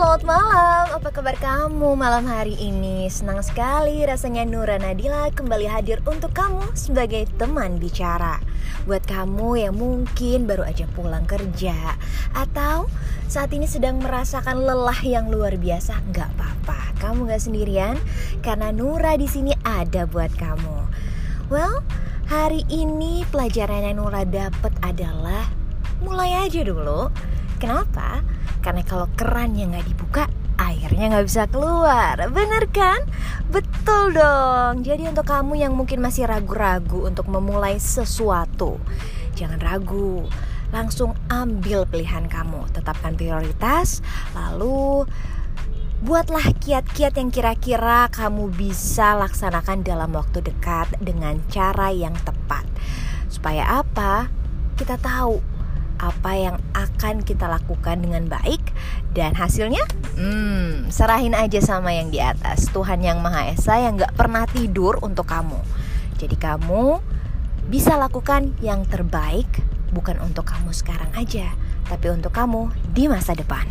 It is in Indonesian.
Selamat malam, apa kabar kamu malam hari ini? Senang sekali rasanya Nura Nadila kembali hadir untuk kamu sebagai teman bicara. Buat kamu yang mungkin baru aja pulang kerja Atau saat ini sedang merasakan lelah yang luar biasa Gak apa-apa, kamu gak sendirian Karena Nura di sini ada buat kamu. Well, hari ini pelajaran yang Nura dapat adalah Mulai aja dulu. Kenapa? Karena kalau kerannya nggak dibuka, airnya nggak bisa keluar. Bener kan? Betul dong. Jadi untuk kamu yang mungkin masih ragu-ragu untuk memulai sesuatu, jangan ragu. Langsung ambil pilihan kamu. Tetapkan prioritas, lalu buatlah kiat-kiat yang kira-kira kamu bisa laksanakan dalam waktu dekat dengan cara yang tepat. Supaya apa? Kita tahu apa yang akan kita lakukan dengan baik dan hasilnya? Hmm, serahin aja sama yang di atas. Tuhan yang Maha Esa yang gak pernah tidur untuk kamu. Jadi kamu bisa lakukan yang terbaik bukan untuk kamu sekarang aja tapi untuk kamu di masa depan